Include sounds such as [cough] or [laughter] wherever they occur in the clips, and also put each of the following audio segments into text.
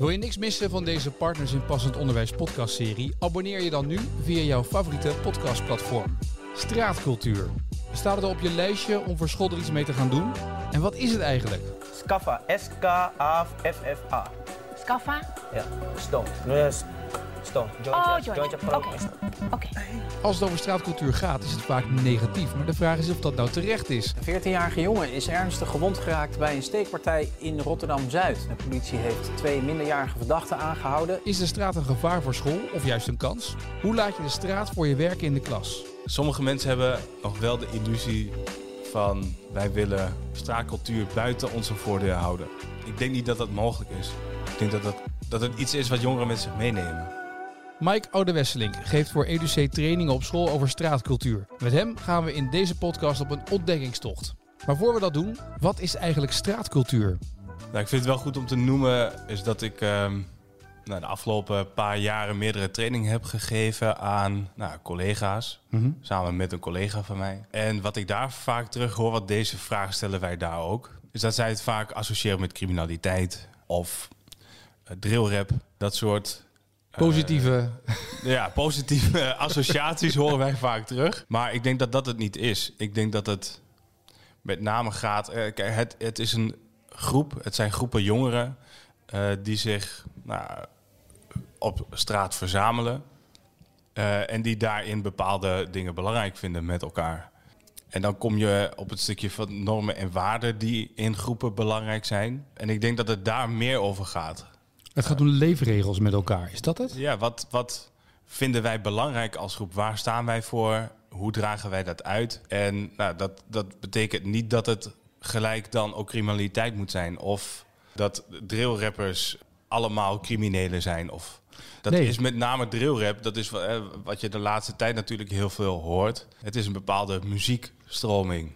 Wil je niks missen van deze Partners in Passend Onderwijs podcastserie? Abonneer je dan nu via jouw favoriete podcastplatform. Straatcultuur. Staat het al op je lijstje om voor school er iets mee te gaan doen? En wat is het eigenlijk? Scaffa. S-K-A-F-F-A. Scaffa? Ja, stone. Yes. Stone. Oh. Oké. Als het over straatcultuur gaat, is het vaak negatief. Maar de vraag is of dat nou terecht is. Een 14-jarige jongen is ernstig gewond geraakt bij een steekpartij in Rotterdam-Zuid. De politie heeft twee minderjarige verdachten aangehouden. Is de straat een gevaar voor school of juist een kans? Hoe laat je de straat voor je werken in de klas? Sommige mensen hebben nog wel de illusie van wij willen straatcultuur buiten onze voordeur houden. Ik denk niet dat dat mogelijk is. Ik denk dat, dat, dat het iets is wat jongeren met zich meenemen. Mike Oudewesseling geeft voor EduC trainingen op school over straatcultuur. Met hem gaan we in deze podcast op een ontdekkingstocht. Maar voor we dat doen, wat is eigenlijk straatcultuur? Nou, ik vind het wel goed om te noemen is dat ik ehm, nou, de afgelopen paar jaren meerdere trainingen heb gegeven aan nou, collega's. Samen met een collega van mij. En wat ik daar vaak terug hoor, wat deze vraag stellen wij daar ook. Is dat zij het vaak associëren met criminaliteit of uh, drillrap. Dat soort Positieve. ja, positieve [laughs] associaties horen wij vaak terug. Maar ik denk dat dat het niet is. Ik denk dat het met name gaat. eh, kijk, het, het is een groep, het zijn groepen jongeren eh, die zich nou, op straat verzamelen. eh, en die daarin bepaalde dingen belangrijk vinden met elkaar. En dan kom je op het stukje van normen en waarden die in groepen belangrijk zijn. En ik denk dat het daar meer over gaat. Het gaat om leefregels met elkaar. Is dat het? Ja, wat, wat vinden wij belangrijk als groep? Waar staan wij voor? Hoe dragen wij dat uit? En nou, dat, dat betekent niet dat het gelijk dan ook criminaliteit moet zijn. Of dat drillrappers allemaal criminelen zijn. Of dat Nee. is met name drillrap. Dat is eh, wat je de laatste tijd natuurlijk heel veel hoort. Het is een bepaalde muziekstroming.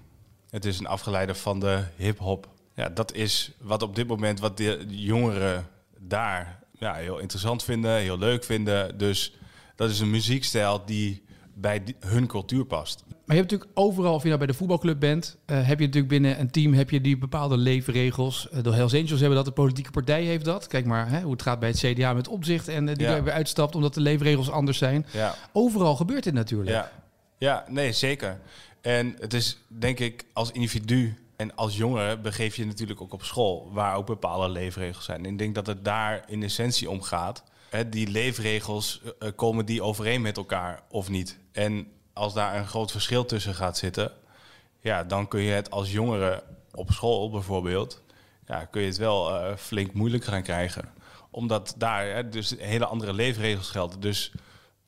Het is een afgeleide van de hip-hop. Ja, dat is wat op dit moment wat de jongeren daar ja, heel interessant vinden, heel leuk vinden. Dus dat is een muziekstijl die bij die- hun cultuur past. Maar je hebt natuurlijk overal, of je nou bij de voetbalclub bent, eh, heb je natuurlijk binnen een team heb je die bepaalde leefregels. Eh, de Hells Angels hebben dat, de politieke partij heeft dat. Kijk maar hè, hoe het gaat bij het CDA met opzicht en eh, die Ja. weer uitstapt omdat de leefregels anders zijn. Ja. Overal gebeurt dit natuurlijk. Ja, ja nee, zeker. En het is denk ik als individu en als jongere begeef je natuurlijk ook op school, waar ook bepaalde leefregels zijn. En ik denk dat het daar in essentie om gaat. Hè, die leefregels, eh, komen die overeen met elkaar of niet? En als daar een groot verschil tussen gaat zitten, ja, dan kun je het als jongere op school bijvoorbeeld, ja, kun je het wel eh, flink moeilijk gaan krijgen. Omdat daar hè, dus hele andere leefregels gelden. Dus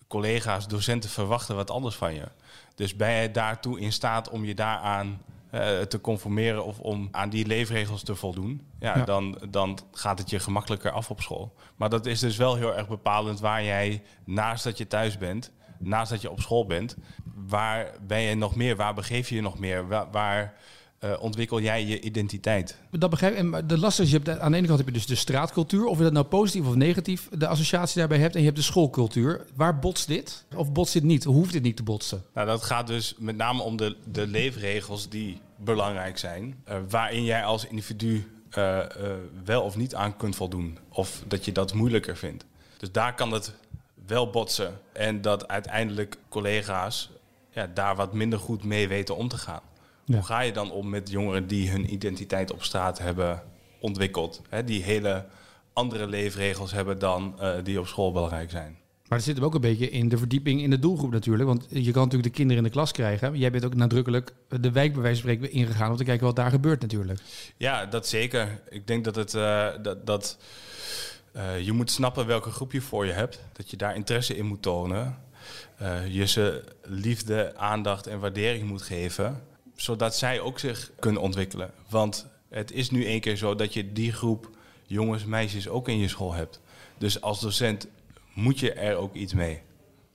collega's, docenten verwachten wat anders van je. Dus ben je daartoe in staat om je daaraan eh, te conformeren of om aan die leefregels te voldoen, ja, Ja. Dan, dan gaat het je gemakkelijker af op school. Maar dat is dus wel heel erg bepalend waar jij naast dat je thuis bent, naast dat je op school bent, waar ben je nog meer, waar begeef je je nog meer, waar, waar eh, ontwikkel jij je identiteit? Dat begrijp ik. En de last is, je hebt, aan de ene kant heb je dus de straatcultuur, of je dat nou positief of negatief de associatie daarbij hebt. En je hebt de schoolcultuur. Waar botst dit? Of botst dit niet? Hoe hoeft dit niet te botsen? Nou, dat gaat dus met name om de, de leefregels die belangrijk zijn. eh, waarin jij als individu eh, eh, wel of niet aan kunt voldoen. Of dat je dat moeilijker vindt. Dus daar kan het wel botsen. En dat uiteindelijk collega's ja, daar wat minder goed mee weten om te gaan. Ja. Hoe ga je dan om met jongeren die hun identiteit op straat hebben ontwikkeld? Hè, die hele andere leefregels hebben dan die op school belangrijk zijn. Maar dat zit hem ook een beetje in de verdieping in de doelgroep natuurlijk. Want je kan natuurlijk de kinderen in de klas krijgen. Jij bent ook nadrukkelijk de wijk bij wijze van spreken ingegaan om te kijken wat daar gebeurt natuurlijk. Ja, dat zeker. Ik denk dat, het, eh, dat, dat eh, je moet snappen welke groep je voor je hebt. Dat je daar interesse in moet tonen. Eh, je ze liefde, aandacht en waardering moet geven. Zodat zij ook zich kunnen ontwikkelen. Want het is nu één keer zo dat je die groep jongens, meisjes ook in je school hebt. Dus als docent moet je er ook iets mee.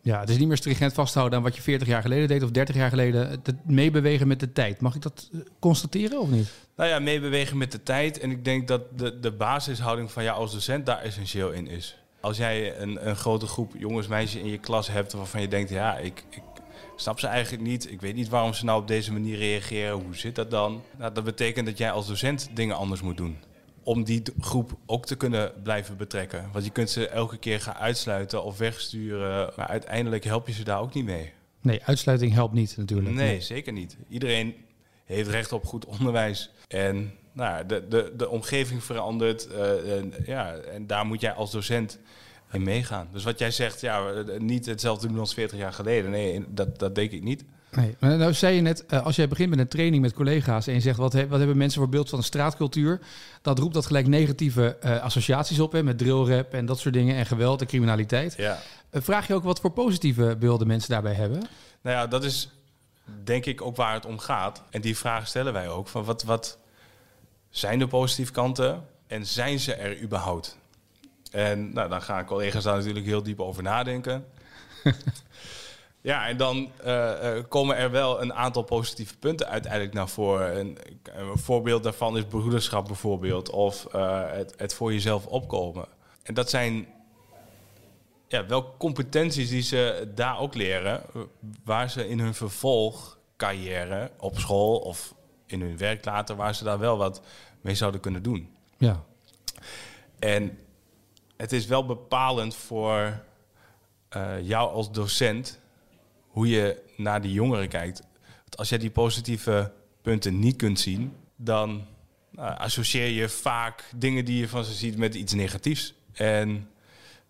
Ja, het is niet meer stringent vasthouden aan wat je 40 jaar geleden deed of 30 jaar geleden. Het meebewegen met de tijd. Mag ik dat eh, constateren of niet? Nou ja, meebewegen met de tijd. En ik denk dat de, de basishouding van jou als docent daar essentieel in is. Als jij een, een grote groep jongens, meisjes in je klas hebt waarvan je denkt, ja, ik, ik snap ze eigenlijk niet. Ik weet niet waarom ze nou op deze manier reageren. Hoe zit dat dan? Nou, dat betekent dat jij als docent dingen anders moet doen. Om die groep ook te kunnen blijven betrekken. Want je kunt ze elke keer gaan uitsluiten of wegsturen. Maar uiteindelijk help je ze daar ook niet mee. Nee, uitsluiting helpt niet natuurlijk. Nee, zeker niet. Iedereen heeft recht op goed onderwijs. En nou, de, de, de omgeving verandert. eh, en, ja, en daar moet jij als docent in meegaan. Dus wat jij zegt, ja, eh, niet hetzelfde doen als 40 jaar geleden. Nee, dat, dat denk ik niet. Nee, maar nou zei je net, eh, als jij begint met een training met collega's en je zegt wat, he- wat hebben mensen voor beeld van de straatcultuur, dat roept dat gelijk negatieve eh, associaties op, hè, met drillrap en dat soort dingen en geweld en criminaliteit. Ja. Eh, vraag je ook wat voor positieve beelden mensen daarbij hebben? Nou ja, dat is denk ik ook waar het om gaat. En die vraag stellen wij ook. Van wat, wat zijn de positieve kanten en zijn ze er überhaupt? En nou, dan gaan collega's daar natuurlijk heel diep over nadenken. [laughs] ja, en dan eh, eh, komen er wel een aantal positieve punten uiteindelijk naar voren. En, een voorbeeld daarvan is broederschap bijvoorbeeld. Of eh, het, het voor jezelf opkomen. En dat zijn ja, welke competenties die ze daar ook leren, waar ze in hun vervolgcarrière op school of in hun werk later, waar ze daar wel wat mee zouden kunnen doen. Ja. En het is wel bepalend voor eh, jou als docent hoe je naar die jongeren kijkt. Als jij die positieve punten niet kunt zien, dan nou, associeer je vaak dingen die je van ze ziet met iets negatiefs. En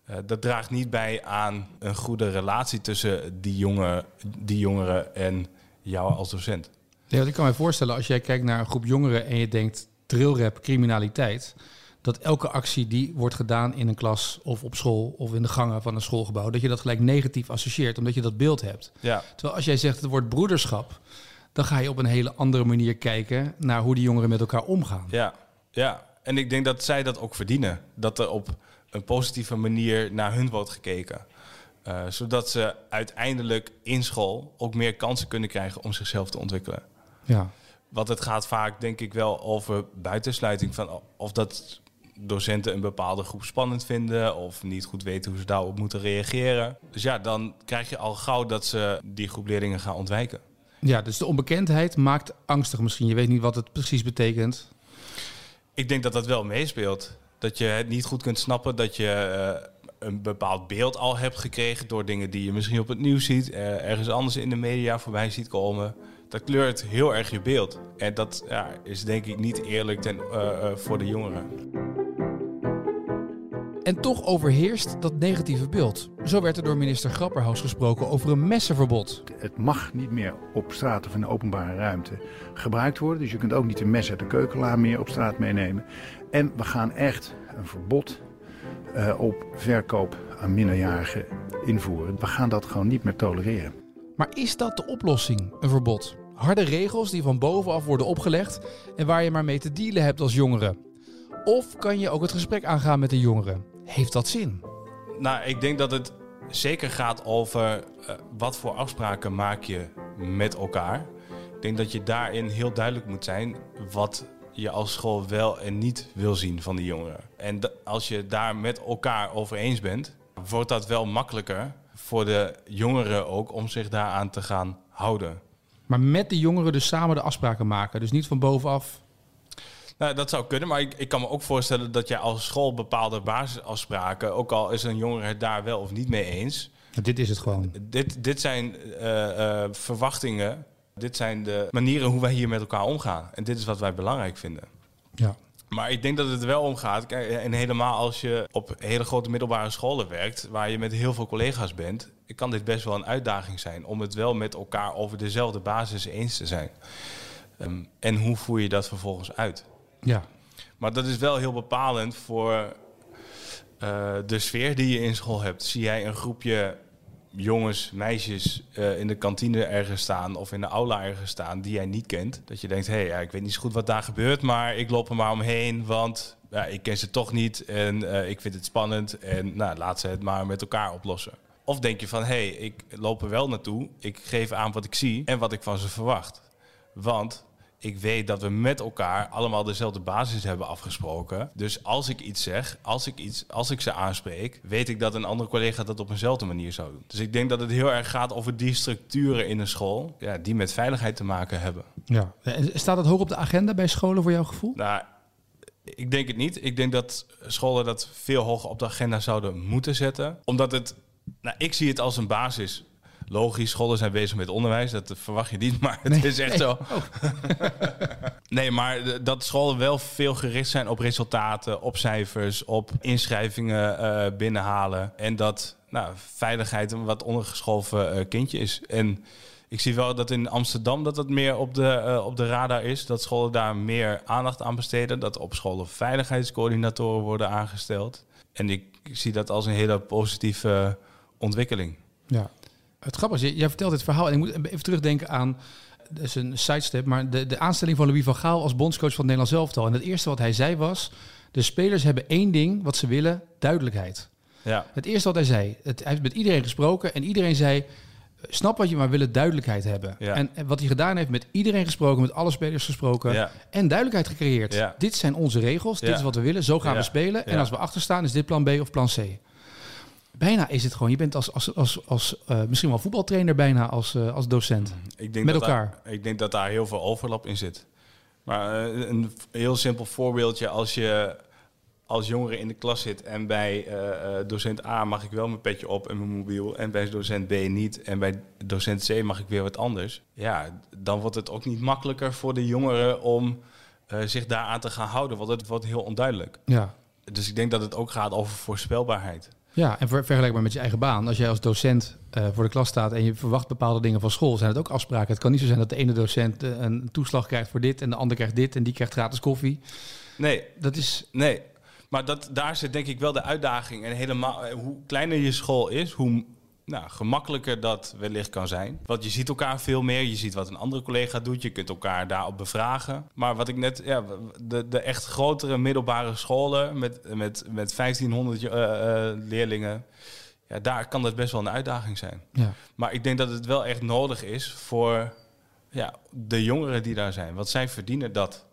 eh, dat draagt niet bij aan een goede relatie tussen die, jongen, die jongeren en jou als docent. Ja, ik kan me voorstellen, als jij kijkt naar een groep jongeren en je denkt drillrap, criminaliteit, dat elke actie die wordt gedaan in een klas of op school of in de gangen van een schoolgebouw, dat je dat gelijk negatief associeert, omdat je dat beeld hebt. Ja, Terwijl als jij zegt het woord broederschap, dan ga je op een hele andere manier kijken naar hoe die jongeren met elkaar omgaan. Ja, ja. En ik denk dat zij dat ook verdienen. Dat er op een positieve manier naar hun wordt gekeken. Eh, zodat ze uiteindelijk in school ook meer kansen kunnen krijgen om zichzelf te ontwikkelen. Ja. Want het gaat vaak, denk ik, wel over buitensluiting. Van of dat docenten een bepaalde groep spannend vinden of niet goed weten hoe ze daarop moeten reageren. Dus ja, dan krijg je al gauw dat ze die groep leerlingen gaan ontwijken. ja, dus de onbekendheid maakt angstig misschien. Je weet niet wat het precies betekent. Ik denk dat dat wel meespeelt. Dat je het niet goed kunt snappen, dat je eh, een bepaald beeld al hebt gekregen door dingen die je misschien op het nieuws ziet, eh, ergens anders in de media voorbij ziet komen. Dat kleurt heel erg je beeld. En dat ja, is denk ik niet eerlijk ten, eh, voor de jongeren. En toch overheerst dat negatieve beeld. Zo werd er door minister Grapperhaus gesproken over een messenverbod. Het mag niet meer op straat of in de openbare ruimte gebruikt worden. Dus je kunt ook niet een mes uit de keukenla meer op straat meenemen. En we gaan echt een verbod eh, op verkoop aan minderjarigen invoeren. We gaan dat gewoon niet meer tolereren. Maar is dat de oplossing, een verbod? Harde regels die van bovenaf worden opgelegd en waar je maar mee te dealen hebt als jongere. Of kan je ook het gesprek aangaan met de jongeren? Heeft dat zin? Nou, ik denk dat het zeker gaat over eh, wat voor afspraken maak je met elkaar. Ik denk dat je daarin heel duidelijk moet zijn wat je als school wel en niet wil zien van die jongeren. En als je daar met elkaar over eens bent, wordt dat wel makkelijker voor de jongeren ook om zich daaraan te gaan houden. Maar met de jongeren dus samen de afspraken maken. Dus niet van bovenaf. Nou, dat zou kunnen, maar ik, ik kan me ook voorstellen dat jij als school bepaalde basisafspraken, ook al is een jongere het daar wel of niet mee eens, Dit is het gewoon. Dit, dit zijn eh, eh, verwachtingen. Dit zijn de manieren hoe wij hier met elkaar omgaan. En dit is wat wij belangrijk vinden. Ja. Maar ik denk dat het er wel om gaat. En helemaal als je op hele grote middelbare scholen werkt, waar je met heel veel collega's bent, kan dit best wel een uitdaging zijn om het wel met elkaar over dezelfde basis eens te zijn. Ehm, en hoe voer je dat vervolgens uit? Ja. Maar dat is wel heel bepalend voor eh, de sfeer die je in school hebt. Zie jij een groepje jongens, meisjes eh, in de kantine ergens staan of in de aula ergens staan die jij niet kent. Dat je denkt, hé, hey, ik weet niet zo goed wat daar gebeurt, maar ik loop er maar omheen, want ja, ik ken ze toch niet en eh, ik vind het spannend en nou, laat ze het maar met elkaar oplossen. Of denk je van, hé, hey, ik loop er wel naartoe, ik geef aan wat ik zie en wat ik van ze verwacht. Want ik weet dat we met elkaar allemaal dezelfde basis hebben afgesproken. Dus als ik iets zeg, als ik, iets, als ik ze aanspreek, weet ik dat een andere collega dat op eenzelfde manier zou doen. Dus ik denk dat het heel erg gaat over die structuren in een school, ja, die met veiligheid te maken hebben. ja. En staat dat hoog op de agenda bij scholen voor jouw gevoel? Nou, Ik denk het niet. Ik denk dat scholen dat veel hoger op de agenda zouden moeten zetten. Omdat het, nou, ik zie het als een basis. Logisch, scholen zijn bezig met onderwijs. Dat verwacht je niet, [laughs] maar het is echt zo. [laughs] nee, maar dat scholen wel veel gericht zijn op resultaten, op cijfers, op inschrijvingen eh, binnenhalen. En dat nou, veiligheid een wat ondergeschoven eh, kindje is. En ik zie wel dat in Amsterdam dat het meer op de, eh, op de radar is. Dat scholen daar meer aandacht aan besteden. Dat op scholen veiligheidscoördinatoren worden aangesteld. En ik zie dat als een hele positieve ontwikkeling. Ja. Het grappige is, jij vertelt dit verhaal en ik moet even terugdenken aan, dat is een sidestep, maar de, de aanstelling van Louis van Gaal als bondscoach van het Nederlands elftal. En het eerste wat hij zei was, de spelers hebben één ding wat ze willen, duidelijkheid. Ja, Het eerste wat hij zei, het, hij heeft met iedereen gesproken en iedereen zei, snap wat je maar willen duidelijkheid hebben. Ja. En, en wat hij gedaan heeft, met iedereen gesproken, met alle spelers gesproken Ja. en duidelijkheid gecreëerd. Dit zijn onze regels, dit is wat we willen, zo gaan we spelen. En als we achter staan, is dit plan B of plan C. Bijna is het gewoon, je bent als, als, als, als eh, misschien wel voetbaltrainer bijna als, eh, als docent. ik denk Met dat elkaar. Daar, ik denk dat daar heel veel overlap in zit. Maar eh, een heel simpel voorbeeldje. Als je als jongere in de klas zit en bij docent A mag ik wel mijn petje op en mijn mobiel. En bij docent B niet. En bij docent C mag ik weer wat anders. Ja, dan wordt het ook niet makkelijker voor de jongeren om zich daaraan te gaan houden. Want het wordt heel onduidelijk. Ja. Dus ik denk dat het ook gaat over voorspelbaarheid. Ja, en ver, vergelijkbaar met je eigen baan. Als jij als docent eh, voor de klas staat en je verwacht bepaalde dingen van school, zijn het ook afspraken. Het kan niet zo zijn dat de ene docent eh, een toeslag krijgt voor dit en de ander krijgt dit en die krijgt gratis koffie. Nee, Dat is, Nee, maar dat, daar zit denk ik wel de uitdaging. En helemaal, eh, hoe kleiner je school is, hoe nou, gemakkelijker dat wellicht kan zijn. Want je ziet elkaar veel meer. Je ziet wat een andere collega doet. Je kunt elkaar daarop bevragen. Maar wat ik net, ja, de, de echt grotere middelbare scholen met, met, met 1500 eh, eh, leerlingen. Ja, daar kan dat best wel een uitdaging zijn. ja. Maar ik denk dat het wel echt nodig is voor ja, de jongeren die daar zijn. Want zij verdienen dat.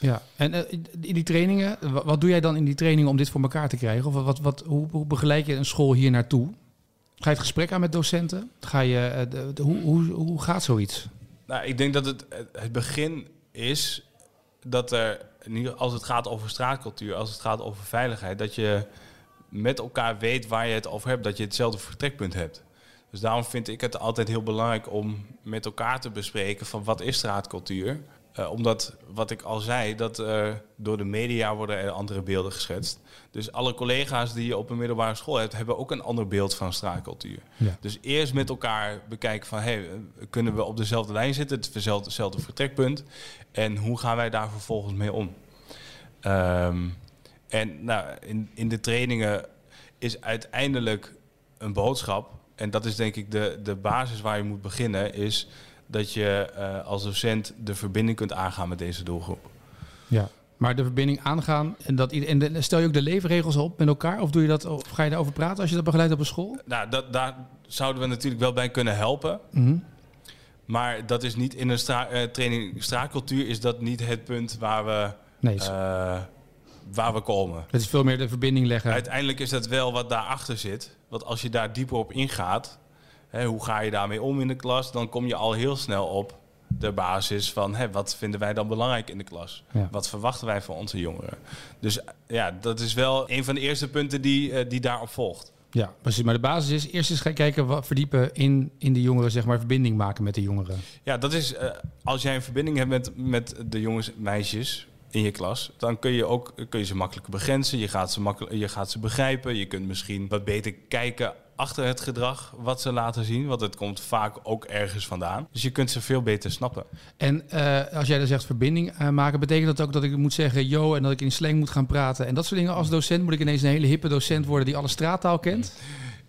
Ja, en eh, in die trainingen, wa- wat doe jij dan in die trainingen om dit voor elkaar te krijgen? Of wat, wat, wat, hoe, hoe begeleid je een school hier naartoe? Ga je het gesprek aan met docenten? Ga je, eh, de, hoe, hoe, hoe gaat zoiets? Nou, ik denk dat het, het begin is dat er, ieder- als het gaat over straatcultuur, als het gaat over veiligheid, dat je met elkaar weet waar je het over hebt, dat je hetzelfde vertrekpunt hebt. Dus daarom vind ik het altijd heel belangrijk om met elkaar te bespreken van wat is straatcultuur. Eh, omdat, wat ik al zei, dat eh, door de media worden er andere beelden geschetst. Dus alle collega's die je op een middelbare school hebt, hebben ook een ander beeld van straatcultuur. Ja. Dus eerst met elkaar bekijken van, hey, eh, kunnen we op dezelfde lijn zitten, hetzelfde, hetzelfde vertrekpunt. En hoe gaan wij daar vervolgens mee om? Ehm, en nou, in, in de trainingen is uiteindelijk een boodschap. En dat is denk ik de, de basis waar je moet beginnen, is dat je eh, als docent de verbinding kunt aangaan met deze doelgroep. Ja. Maar de verbinding aangaan en, dat, en stel je ook de leefregels op met elkaar? Of, doe je dat, of ga je daarover praten als je dat begeleidt op een school? Nou, dat, daar zouden we natuurlijk wel bij kunnen helpen. Mhm. Maar dat is niet in een stra eh, training straatcultuur is dat niet het punt waar we, Nee, eh, waar we komen. het is veel meer de verbinding leggen. Uiteindelijk is dat wel wat daarachter zit. Want als je daar dieper op ingaat, hè, hoe ga je daarmee om in de klas, dan kom je al heel snel op de basis van hè, wat vinden wij dan belangrijk in de klas? Ja. Wat verwachten wij van onze jongeren? Dus ja, dat is wel een van de eerste punten die, eh, die daarop volgt. Ja, precies. Maar de basis is eerst eens gaan kijken, wat verdiepen in, in de jongeren, zeg maar, verbinding maken met de jongeren. Ja, dat is eh, als jij een verbinding hebt met, met de jongens en meisjes in je klas, dan kun je ook kun je ze makkelijker begrenzen. Je gaat ze, makkelijk, je gaat ze begrijpen. Je kunt misschien wat beter kijken achter het gedrag wat ze laten zien. Want het komt vaak ook ergens vandaan. Dus je kunt ze veel beter snappen. En eh, als jij dan zegt verbinding eh, maken, betekent dat ook dat ik moet zeggen yo en dat ik in slang moet gaan praten en dat soort dingen? Als docent moet ik ineens een hele hippe docent worden die alle straattaal kent? [laughs]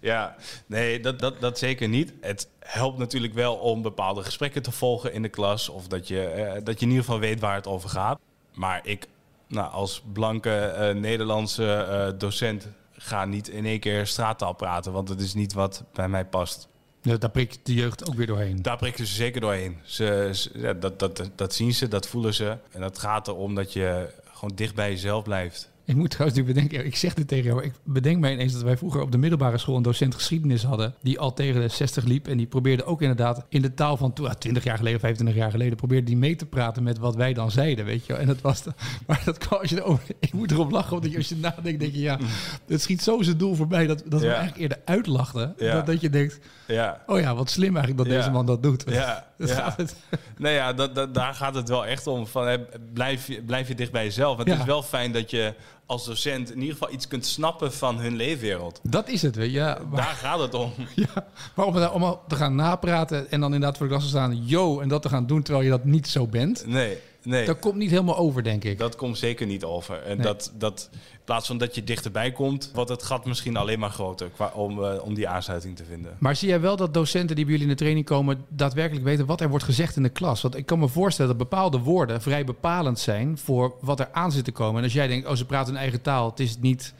Ja, nee, dat, dat, dat zeker niet. Het helpt natuurlijk wel om bepaalde gesprekken te volgen in de klas. Of dat je, eh, dat je in ieder geval weet waar het over gaat. Maar ik, nou, als blanke Nederlandse docent, ga niet in één keer straattaal praten. Want het is niet wat bij mij past. Ja, daar prikt de jeugd ook weer doorheen. Daar prikken ze zeker doorheen. Ze, ze- ja, dat, dat, dat zien ze, dat voelen ze. En het gaat erom dat je gewoon dicht bij jezelf blijft. Ik moet trouwens nu bedenken, ik zeg dit tegen jou, maar ik bedenk mij ineens dat wij vroeger op de middelbare school een docent geschiedenis hadden, die al tegen de 60 liep en die probeerde ook inderdaad in de taal van toen, ah, 20 jaar geleden, 25 jaar geleden, probeerde die mee te praten met wat wij dan zeiden, weet je wel. En dat was, de, [laughs] maar dat kan als je erover, [laughs] ik moet erop lachen, omdat je, als je nadenkt, denk je, ja, het schiet zo zijn doel voorbij dat, dat we eigenlijk eerder uitlachten, Ja. dat, dat je denkt, Ja. oh ja, wat slim eigenlijk dat Ja. deze man dat doet. Ja, [laughs] Dat ja. gaat het. Nou ja, dat, dat, daar gaat het wel echt om. Van, hè, blijf, je, blijf je dicht bij jezelf. Het is wel fijn dat je als docent in ieder geval iets kunt snappen van hun leefwereld. Dat is het, weet je. Ja, maar, Daar gaat het om. [laughs] ja, maar om allemaal te gaan napraten en dan inderdaad voor de klas te staan, yo, en dat te gaan doen terwijl je dat niet zo bent, Nee, nee. dat komt niet helemaal over, denk ik. Dat komt zeker niet over. En Nee. dat, dat, in plaats van dat je dichterbij komt, wordt het gat misschien alleen maar groter qua, om, eh, om die aansluiting te vinden. Maar zie jij wel dat docenten die bij jullie in de training komen daadwerkelijk weten wat er wordt gezegd in de klas? Want ik kan me voorstellen dat bepaalde woorden vrij bepalend zijn voor wat er aan zit te komen. En als jij denkt, oh ze praten hun eigen taal, het is niet,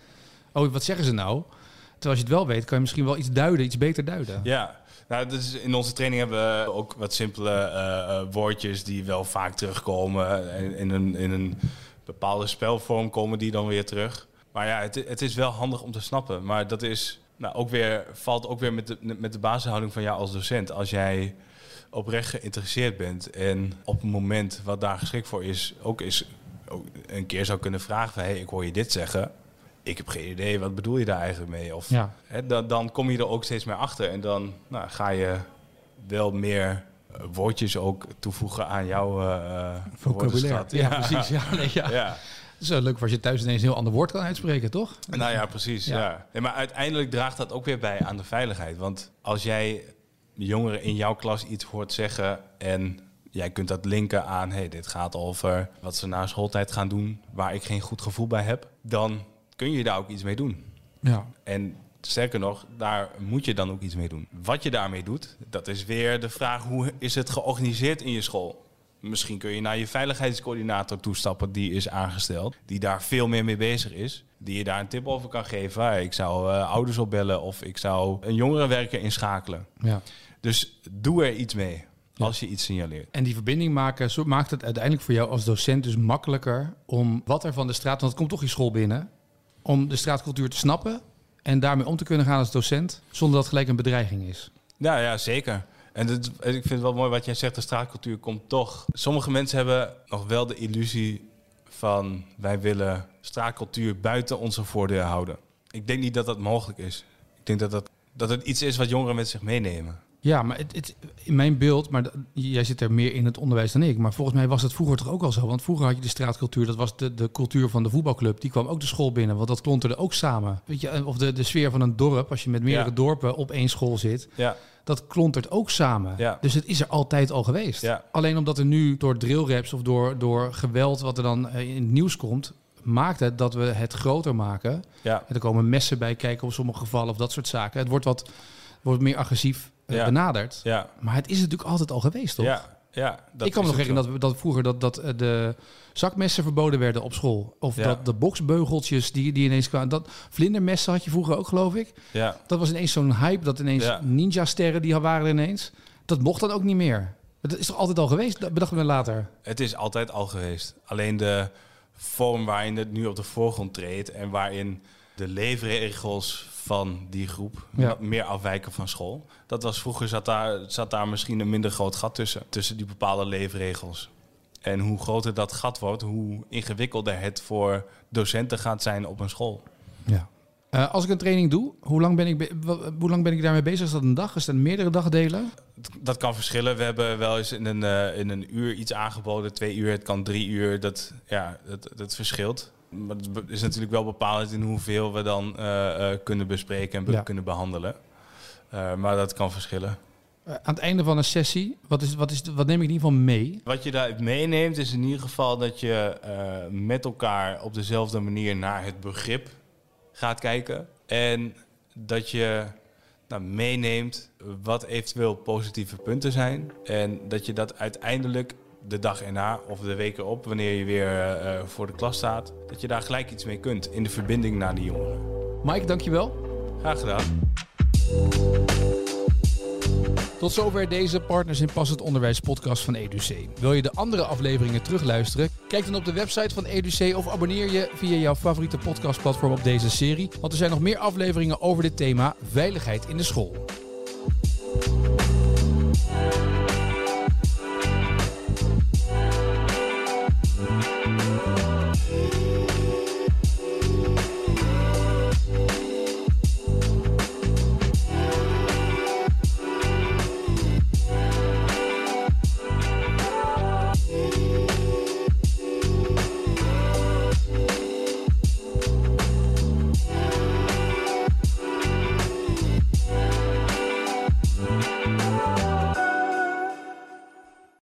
oh wat zeggen ze nou? Terwijl als je het wel weet, kan je misschien wel iets duiden, iets beter duiden. Ja, nou, dus in onze training hebben we ook wat simpele eh, eh, woordjes die wel vaak terugkomen. En in een, in een bepaalde spelvorm komen die dan weer terug. Maar ja, het, het is wel handig om te snappen. Maar dat is nou, ook weer, valt ook weer met de, met de basishouding van jou als docent. Als jij oprecht geïnteresseerd bent en op een moment wat daar geschikt voor is, ook, is, ook een keer zou kunnen vragen van... hey, ik hoor je dit zeggen. Ik heb geen idee, wat bedoel je daar eigenlijk mee? Of Ja. Hè, dan, dan kom je er ook steeds meer achter. En dan nou, ga je wel meer eh, woordjes ook toevoegen aan jouw eh Vocabulaire. woordenschat. Ja, precies. Ja, nee, ja. Ja. Het is wel leuk als je thuis ineens een heel ander woord kan uitspreken, toch? Nou ja, precies. Ja. Ja. Nee, maar uiteindelijk draagt dat ook weer bij aan de veiligheid. Want als jij jongeren in jouw klas iets hoort zeggen en jij kunt dat linken aan, hey, dit gaat over wat ze na schooltijd gaan doen, waar ik geen goed gevoel bij heb, dan kun je daar ook iets mee doen. Ja. En sterker nog, daar moet je dan ook iets mee doen. Wat je daarmee doet, dat is weer de vraag: hoe is het georganiseerd in je school? Misschien kun je naar je veiligheidscoördinator toestappen, die is aangesteld, die daar veel meer mee bezig is. Die je daar een tip over kan geven. Ik zou eh, ouders opbellen of ik zou een jongerenwerker inschakelen. ja. Dus doe er iets mee als je iets signaleert. En die verbinding maken zo maakt het uiteindelijk voor jou als docent dus makkelijker om wat er van de straat, want het komt toch je school binnen, om de straatcultuur te snappen en daarmee om te kunnen gaan als docent, zonder dat het gelijk een bedreiging is. Ja, ja, zeker. En ik vind het wel mooi wat jij zegt, de straatcultuur komt toch. Sommige mensen hebben nog wel de illusie van wij willen straatcultuur buiten onze voordeur houden. Ik denk niet dat dat mogelijk is. Ik denk dat, dat, dat het iets is wat jongeren met zich meenemen. Ja, maar het, het, in mijn beeld, maar jij zit er meer in het onderwijs dan ik, maar volgens mij was het vroeger toch ook al zo. Want vroeger had je de straatcultuur, dat was de, de cultuur van de voetbalclub, die kwam ook de school binnen, want dat klonterde ook samen. Weet je, of de, de sfeer van een dorp, als je met meerdere Ja. dorpen op één school zit, Ja, dat klontert ook samen. Ja. Dus het is er altijd al geweest. Alleen omdat er nu door drillraps of door, door geweld wat er dan eh, in het nieuws komt, maakt het dat we het groter maken. En er komen messen bij kijken op sommige gevallen of dat soort zaken. Het wordt wat wordt meer agressief Ja. benaderd. ja, Maar het is natuurlijk altijd al geweest, toch? ja. ja dat ik kan me nog herinneren dat, we- dat vroeger dat, dat eh, de zakmessen verboden werden op school. Of Ja. dat de boksbeugeltjes die, die ineens kwamen. Dat, vlindermessen had je vroeger ook, geloof ik. Ja, Dat was ineens zo'n hype dat ineens Ja. ninja-sterren die waren ineens. Dat mocht dan ook niet meer. Dat is toch altijd al geweest? Dat bedachten we later. het is altijd al geweest. Alleen de vorm waarin het nu op de voorgrond treedt en waarin de leefregels van die groep Ja. meer afwijken van school. Dat was vroeger zat daar, zat daar misschien een minder groot gat tussen. Tussen die bepaalde leefregels. En hoe groter dat gat wordt, hoe ingewikkelder het voor docenten gaat zijn op een school. Ja. Eh, als ik een training doe, hoe lang, ben ik be- hoe lang ben ik daarmee bezig? Is dat een dag? Is dat meerdere dagdelen? Dat kan verschillen. We hebben wel eens in een, eh, in een uur iets aangeboden, twee uur, het kan drie uur. Dat, ja, dat, dat verschilt. Maar het is natuurlijk wel bepalend in hoeveel we dan eh, eh, kunnen bespreken en be- Ja. kunnen behandelen. Eh, maar dat kan verschillen. Aan het einde van een sessie, wat, is, wat, is, wat neem ik in ieder geval mee? Wat je daaruit meeneemt is in ieder geval dat je eh, met elkaar op dezelfde manier naar het begrip gaat kijken. En dat je nou, meeneemt wat eventueel positieve punten zijn. En dat je dat uiteindelijk de dag erna of de week erop, wanneer je weer eh, eh, voor de klas staat, dat je daar gelijk iets mee kunt in de verbinding naar die jongeren. Mike, dankjewel. Graag gedaan. Tot zover deze Partners in Passend Onderwijs podcast van EduC. Wil je de andere afleveringen terugluisteren? Kijk dan op de website van EduC of abonneer je via jouw favoriete podcastplatform op deze serie. Want er zijn nog meer afleveringen over dit thema veiligheid in de school.